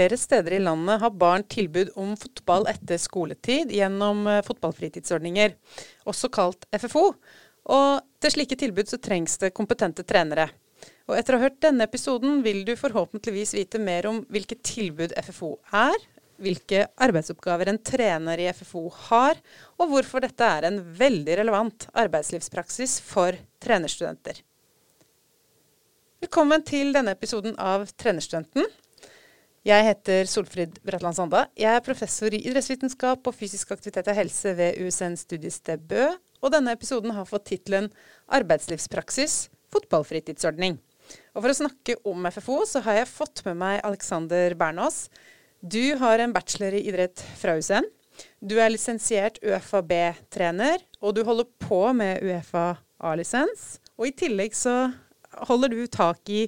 Flere steder i landet har barn tilbud om fotball etter skoletid gjennom eh, fotballfritidsordninger, også kalt FFO. Og til slike tilbud så trengs det kompetente trenere. Og etter å ha hørt denne episoden vil du forhåpentligvis vite mer om hvilke tilbud FFO er, hvilke arbeidsoppgaver en trener i FFO har, og hvorfor dette er en veldig relevant arbeidslivspraksis for trenerstudenter. Velkommen til denne episoden av Trenerstudenten. Jeg heter Solfrid Bratland Sanda. Jeg er professor i idrettsvitenskap og fysisk aktivitet og helse ved USN studiested Bø, og denne episoden har fått tittelen Arbeidslivspraksis fotballfritidsordning. Og For å snakke om FFO, så har jeg fått med meg Alexander Bernås, du har en bachelor i idrett fra USN. Du er lisensiert UFAB-trener, og du holder på med Uefa A-lisens. Og i tillegg så holder du tak i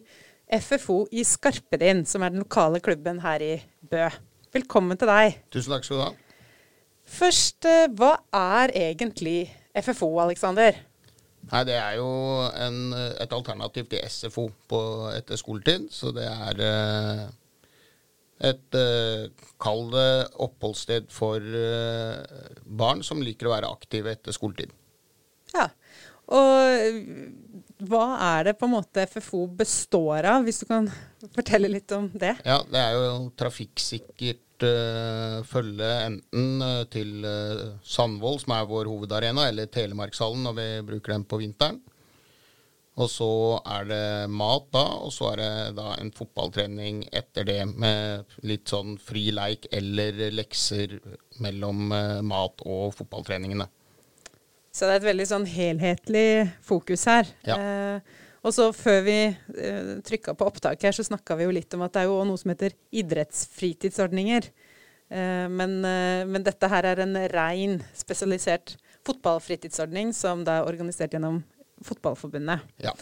FFO i Skarpedin, som er den lokale klubben her i Bø. Velkommen til deg. Tusen takk skal du ha. Først, eh, hva er egentlig FFO, Aleksander? Nei, Det er jo en, et alternativ til SFO på, etter skoletid. Så det er eh, et Kall det oppholdssted for barn som liker å være aktive etter skoletid. Ja, og hva er det på en måte FFO består av, hvis du kan fortelle litt om det? Ja, det er jo trafikksikkert uh, følge enten uh, til uh, Sandvold, som er vår hovedarena, eller Telemarkshallen når vi bruker den på vinteren. Og så er det mat da, og så er det da en fotballtrening etter det med litt sånn fri leik eller lekser mellom uh, mat og fotballtreningene. Så det er et veldig sånn helhetlig fokus her. Ja. Eh, og så før vi eh, trykka på opptak her, så snakka vi jo litt om at det er jo noe som heter idrettsfritidsordninger. Eh, men, eh, men, dette her er en rein spesialisert fotballfritidsordning som da er organisert gjennom Fotballforbundet. Ja.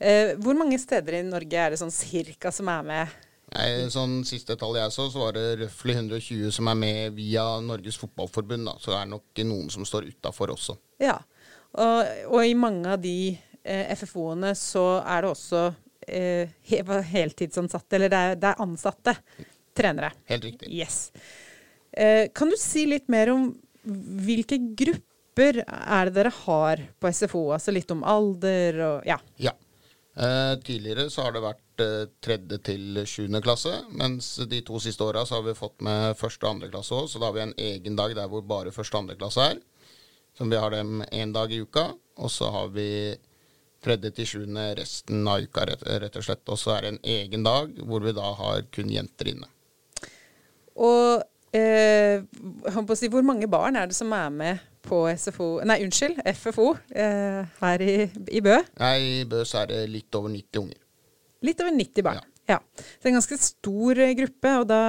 Eh, hvor mange steder i Norge er det sånn cirka som er med? Nei, sånn Siste tall jeg så, så var det røftlig 120 som er med via Norges Fotballforbund. da, Så det er nok noen som står utafor også. Ja, og, og, i mange av de eh, FFO-ene så er det også eh, heltidsansatte, eller det er, det er, ansatte trenere. Helt riktig. Yes. Eh, kan du si litt mer om hvilke grupper er det dere har på SFO? Altså litt om alder og ja. ja. Eh, tidligere så har det vært tredje til sjuende klasse, mens de to siste åra så har vi fått med første og andre klasse òg, så da har vi en egen dag der hvor bare første og andre klasse er. Som vi har dem én dag i uka, og så har vi tredje til sjuende resten av uka, rett og slett. Og så er det en egen dag hvor vi da har kun jenter inne. Og eh, si, hvor mange barn er det som er med på SFO Nei, unnskyld, FFO eh, her i, i, Bø? Nei, I Bø så er det litt over 90 unger. Litt over 90 barn. Ja. ja. Så det er en ganske stor eh, gruppe, og da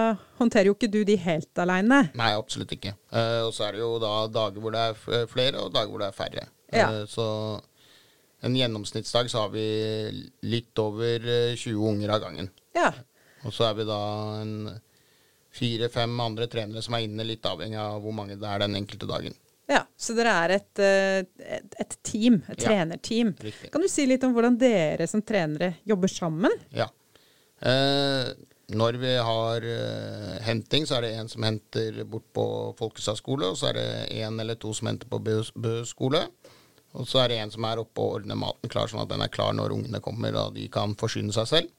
håndterer jo ikke du de helt aleine? Nei, absolutt ikke. Eh, og så er det jo da dager hvor det er flere, og dager hvor det er færre. Ja. Eh, så en gjennomsnittsdag så har vi litt over 20 eh, unger av gangen. Ja. Og så er vi da en fire-fem andre trenere som er inne, litt avhengig av hvor mange det er den enkelte dagen. Ja, Så dere er et, eh, et, et team, et ja, trenerteam. Riktig. Kan du si litt om hvordan dere som trenere jobber sammen? Ja. Eh, når vi har eh, henting, så er det en som henter bort på Folkestad skole, og så er det en eller to som henter på Bø, Bø skole. Og så er det en som er oppe og ordner maten klar, sånn at den er klar når ungene kommer og de kan forsyne seg selv.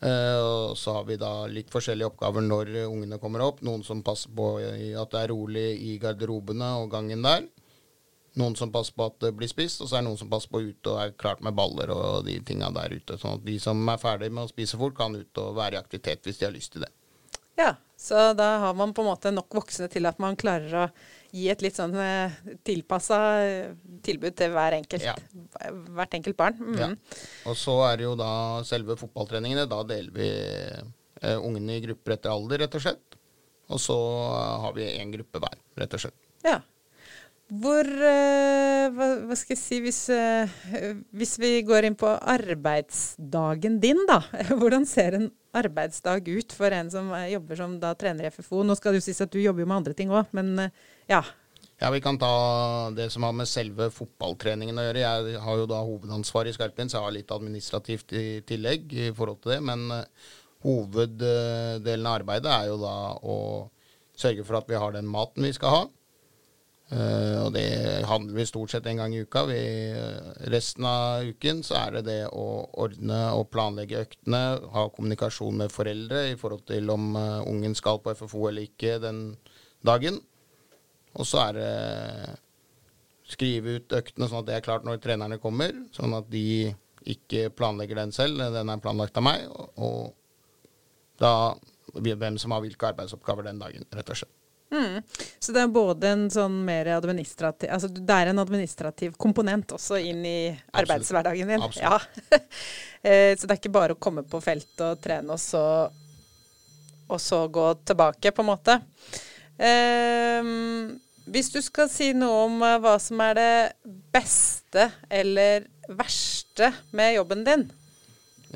Uh, og så har vi da litt forskjellige oppgaver når ungene kommer opp. Noen som passer på at det er rolig i garderobene og gangen der. Noen som passer på at det blir spist, og så er det noen som passer på ute og er klart med baller og de tinga der ute. Sånn at de som er ferdig med å spise fort, kan ut og være i aktivitet hvis de har lyst til det. Ja, så da har man på en måte nok voksne til at man klarer å gi et litt sånn eh, tilpassa eh, tilbud til hver enkelt, ja. hvert enkelt barn. Mm. Ja. Og så er det jo da selve fotballtreningene. Da deler vi eh, ungene i grupper etter alder, rett og slett. Og så har vi én gruppe hver, rett og slett. Ja. Hvor eh, hva, hva, skal jeg si hvis, eh, hvis vi går inn på arbeidsdagen din, da. Hvordan ser en arbeidsdag ut for en som jobber som da trener i FFO? Nå skal det jo sies at du jobber jo med andre ting òg, men uh, ja. Ja, Vi kan ta det som har med selve fotballtreningen å gjøre. Jeg har jo da hovedansvar i Skarpin, så jeg har litt administrativt i tillegg i forhold til det. Men hoveddelen av arbeidet er jo da å sørge for at vi har den maten vi skal ha. Uh, og det handler vi stort sett en gang i uka. Vi, resten av uken så er det det å ordne og planlegge øktene, ha kommunikasjon med foreldre i forhold til om ungen skal på FFO eller ikke den dagen. Og så er det skrive ut øktene sånn at det er klart når trenerne kommer, sånn at de ikke planlegger den selv. Den er planlagt av meg. Og, og da hvem som har hvilke arbeidsoppgaver den dagen, rett og slett. Mm. Så det er både en sånn mer administrativ Altså det er en administrativ komponent også inn i Absolutt. arbeidshverdagen din. Absolutt. Ja. Eh, så det er ikke bare å komme på feltet og trene, og så, og så gå tilbake, på en måte. Um, hvis du skal si noe om uh, hva som er det beste eller verste med jobben din?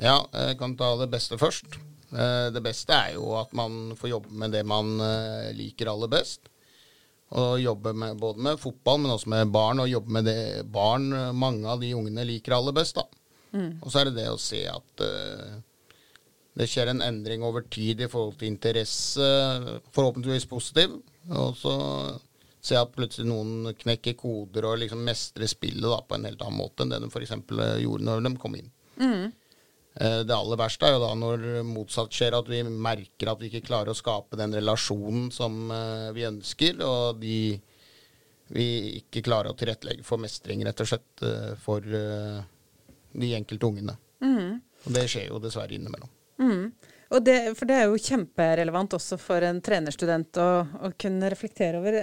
Ja, jeg kan ta det beste først. Eh, det beste er jo at man får jobbe med det man eh, liker aller best. Og jobbe med, både med fotball, men også med barn, og jobbe med det barn eh, mange av de ungene liker aller best. da. Mm. Og så er det det å se at det skjer en endring over tid i forhold til interesse, forhåpentligvis positiv. Og så ser jeg at plutselig noen knekker koder og liksom mestrer spillet da, på en helt annen måte enn det de f.eks. gjorde når de kom inn. Mm. Eh, det aller verste er jo da når motsatt skjer, at vi merker at vi ikke klarer å skape den relasjonen som eh, vi ønsker, og de, vi ikke klarer å tilrettelegge for mestring, rett og slett, eh, for de enkelte ungene. Mm. Og det skjer jo dessverre innimellom. Mm. Det, for det er jo kjemperelevant også for en trenerstudent å, å kunne reflektere over.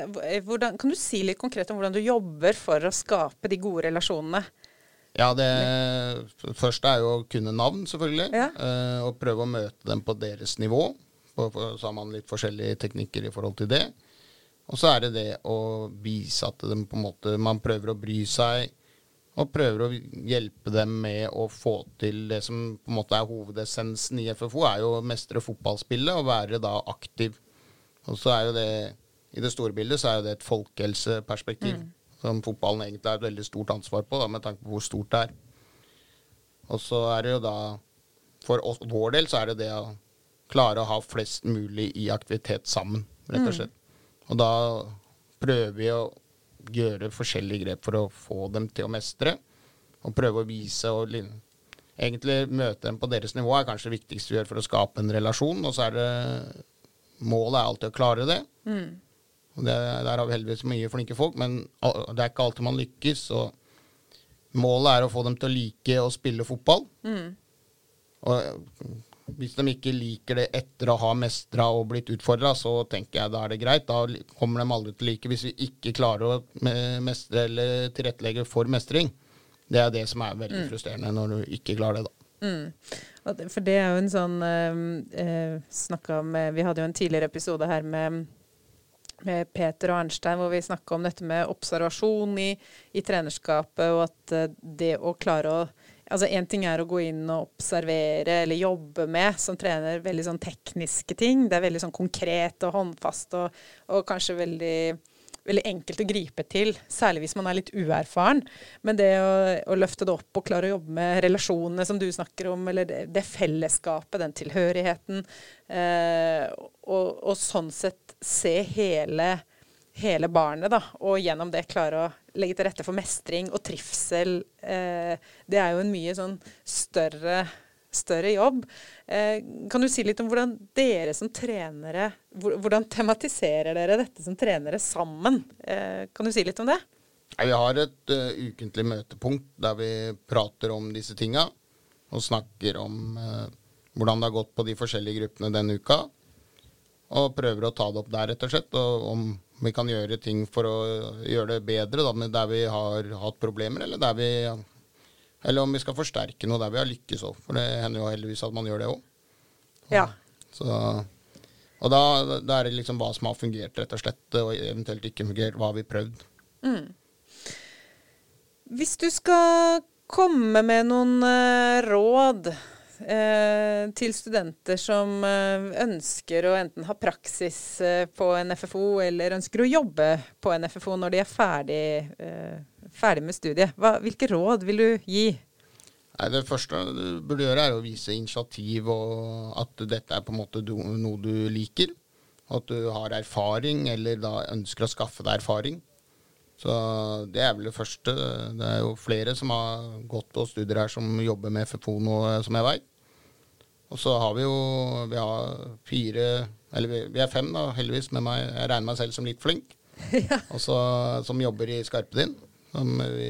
Hvordan, kan du si litt konkret om hvordan du jobber for å skape de gode relasjonene? Ja, det første er jo å kunne navn, selvfølgelig. Ja. Uh, og prøve å møte dem på deres nivå. På, på, så har man litt forskjellige teknikker i forhold til det. Og så er det det å vise at de måte, man prøver å bry seg, og prøver å hjelpe dem med å få til det som på en måte er hovedessensen i FFO, er jo å mestre fotballspillet og være da aktiv. Og så er jo det, i det store bildet, så er jo det et folkehelseperspektiv. Mm som fotballen egentlig er et veldig stort ansvar på, da, med tanke på hvor stort det er. Og så er det jo da For oss, vår del så er det det å klare å ha flest mulig i aktivitet sammen, rett og mm. slett. Og da prøver vi å gjøre forskjellige grep for å få dem til å mestre, og prøve å vise og egentlig møte dem på deres nivå er kanskje det viktigste vi gjør for å skape en relasjon. Og så er det Målet er alltid å klare det. Mm. Og det, der har vi heldigvis mye flinke folk, men det er ikke alltid man lykkes. Og målet er å få dem til å like å spille fotball. Mm. Og hvis de ikke liker det etter å ha mestra og blitt utfordra, så tenker jeg da er det greit. Da kommer de aldri til å like hvis vi ikke klarer å mestre eller tilrettelegge for mestring. Det er det som er veldig mm. frustrerende når du ikke klarer det, da. Mm. For det er jo en sånn øh, Snakka med Vi hadde jo en tidligere episode her med med Peter og Arnstein, hvor vi snakka om dette med observasjon i, i, trenerskapet, og at eh, det å klare å Altså Én ting er å gå inn og observere eller jobbe med som trener veldig sånn tekniske ting. Det er veldig sånn konkret og håndfast og, og kanskje veldig, veldig enkelt å gripe til, særlig hvis man er litt uerfaren. Men det å, å løfte det opp og klare å jobbe med relasjonene som du snakker om, eller det, det fellesskapet, den tilhørigheten, eh, og, og sånn sett se hele, hele barnet, da, og gjennom det klare å legge til rette for mestring og trivsel. Eh, det er jo en mye sånn større, større jobb. Eh, kan du si litt om hvordan dere som trenere Hvordan tematiserer dere dette som trenere sammen? Eh, kan du si litt om det? Vi har et uh, ukentlig møtepunkt der vi prater om disse tinga. Og snakker om uh, hvordan det har gått på de forskjellige gruppene denne uka. Og prøver å ta det opp der, rett og slett. Og om vi kan gjøre ting for å gjøre det bedre da, der vi har hatt problemer, eller, vi, eller om vi skal forsterke noe der vi har lykkes òg. For det hender jo heldigvis at man gjør det òg. Ja. og da, da, er det liksom hva som har fungert, rett og slett, og eventuelt ikke fungert. Hva har vi prøvd? Mm. Hvis du skal komme med noen uh, råd eh, til studenter som eh, ønsker å enten ha praksis eh, på en FFO, eller ønsker å jobbe på en FFO når de er ferdig, eh, ferdig med studiet. Hva, hvilke råd vil du gi? Nei, Det første du burde gjøre, er å vise initiativ, og at dette er på en måte noe du liker. At du har erfaring, eller da ønsker å skaffe deg erfaring. Så det er vel det første. Det er jo flere som har gått på studier her som jobber med FFO nå, som jeg veit. Og så har vi jo vi har fire Eller vi, er fem, da, heldigvis, med meg. Jeg regner meg selv som litt flink. Og så, som jobber i Skarpedin. Vi,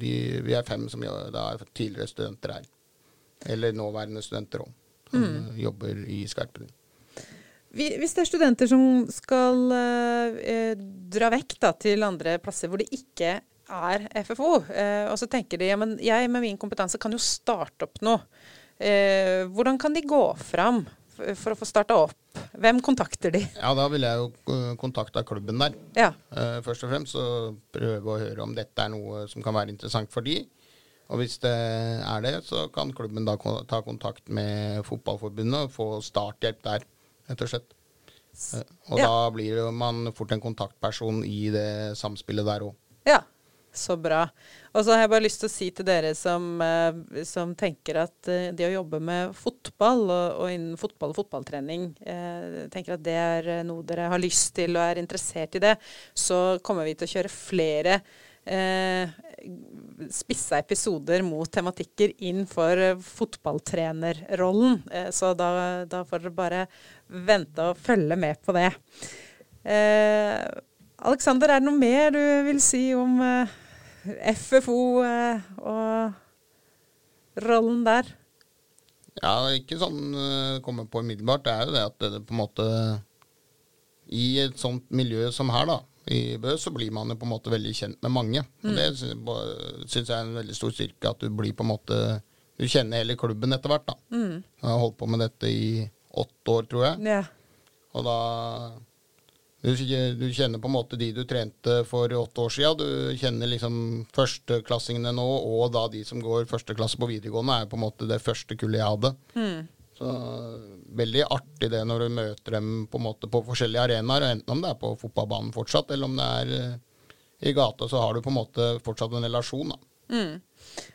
de, vi er fem som da er tidligere studenter her. Eller nåværende studenter òg, som jobber i Skarpedin. Vi- Hvis det er studenter som skal eh, dra vekk da, til andre plasser hvor det ikke er FFO, eh, og så tenker de ja, men jeg med min kompetanse kan jo starte opp noe. Eh, hvordan kan de gå fram for å få starta opp? Hvem kontakter de? Ja, da vil jeg jo kontakta kontakte klubben der. Ja. Eh, først og fremst Og prøve å høre om dette er noe som kan være interessant for de. Og hvis det er det, så kan klubben da ta kontakt med fotballforbundet og få starthjelp der, rett og slett. Eh, og Ja. da blir man fort en kontaktperson i det samspillet der òg. Ja, så bra. Og så har jeg bare lyst til å si til dere som, eh, som tenker at eh, det å jobbe med fotball og, og innen fotball og fotballtrening, eh, tenker at det er noe dere har lyst til og er interessert i det, så kommer vi til å kjøre flere eh, spissa episoder mot tematikker inn for eh, fotballtrenerrollen. Eh, så da, da får dere bare vente og følge med på det. Eh, Alexander, er det noe mer du vil si om eh, FFO og rollen der? Ja, det er ikke sånn det kommer på umiddelbart. Det er jo det at det, på en måte I et sånt miljø som her, da, i Bø, så blir man jo på en måte veldig kjent med mange. Og det syns jeg er en veldig stor styrke, at du blir på en måte Du kjenner hele klubben etter hvert, da. Jeg har holdt på med dette i åtte år, tror jeg. Ja. Og da du, du kjenner på en måte de du trente for åtte år siden. Du kjenner liksom førsteklassingene nå, og da de som går første klasse på videregående, er på en måte det første kullet jeg hadde. Så veldig artig det når du møter dem på på forskjellige arenaer, enten om det er på fotballbanen fortsatt, eller om det er eh, i gata, så har du på en måte fortsatt en relasjon. Mm.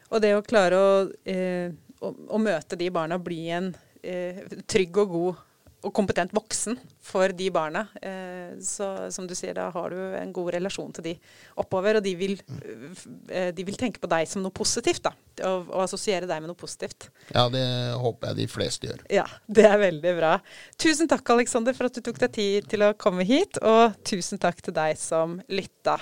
Og det å klare å, eh, å, å møte de barna, bli en eh, trygg og god og kompetent voksen for de barna. Eh, så som du sier, da har du en god relasjon til de oppover, og de vil, eh, de vil tenke på deg som noe positivt, da. Og, og assosiere deg med noe positivt. Ja, det håper jeg de fleste gjør. Ja, det er veldig bra. Tusen takk, Aleksander, for at du tok deg tid til å komme hit, og tusen takk til deg som lytta.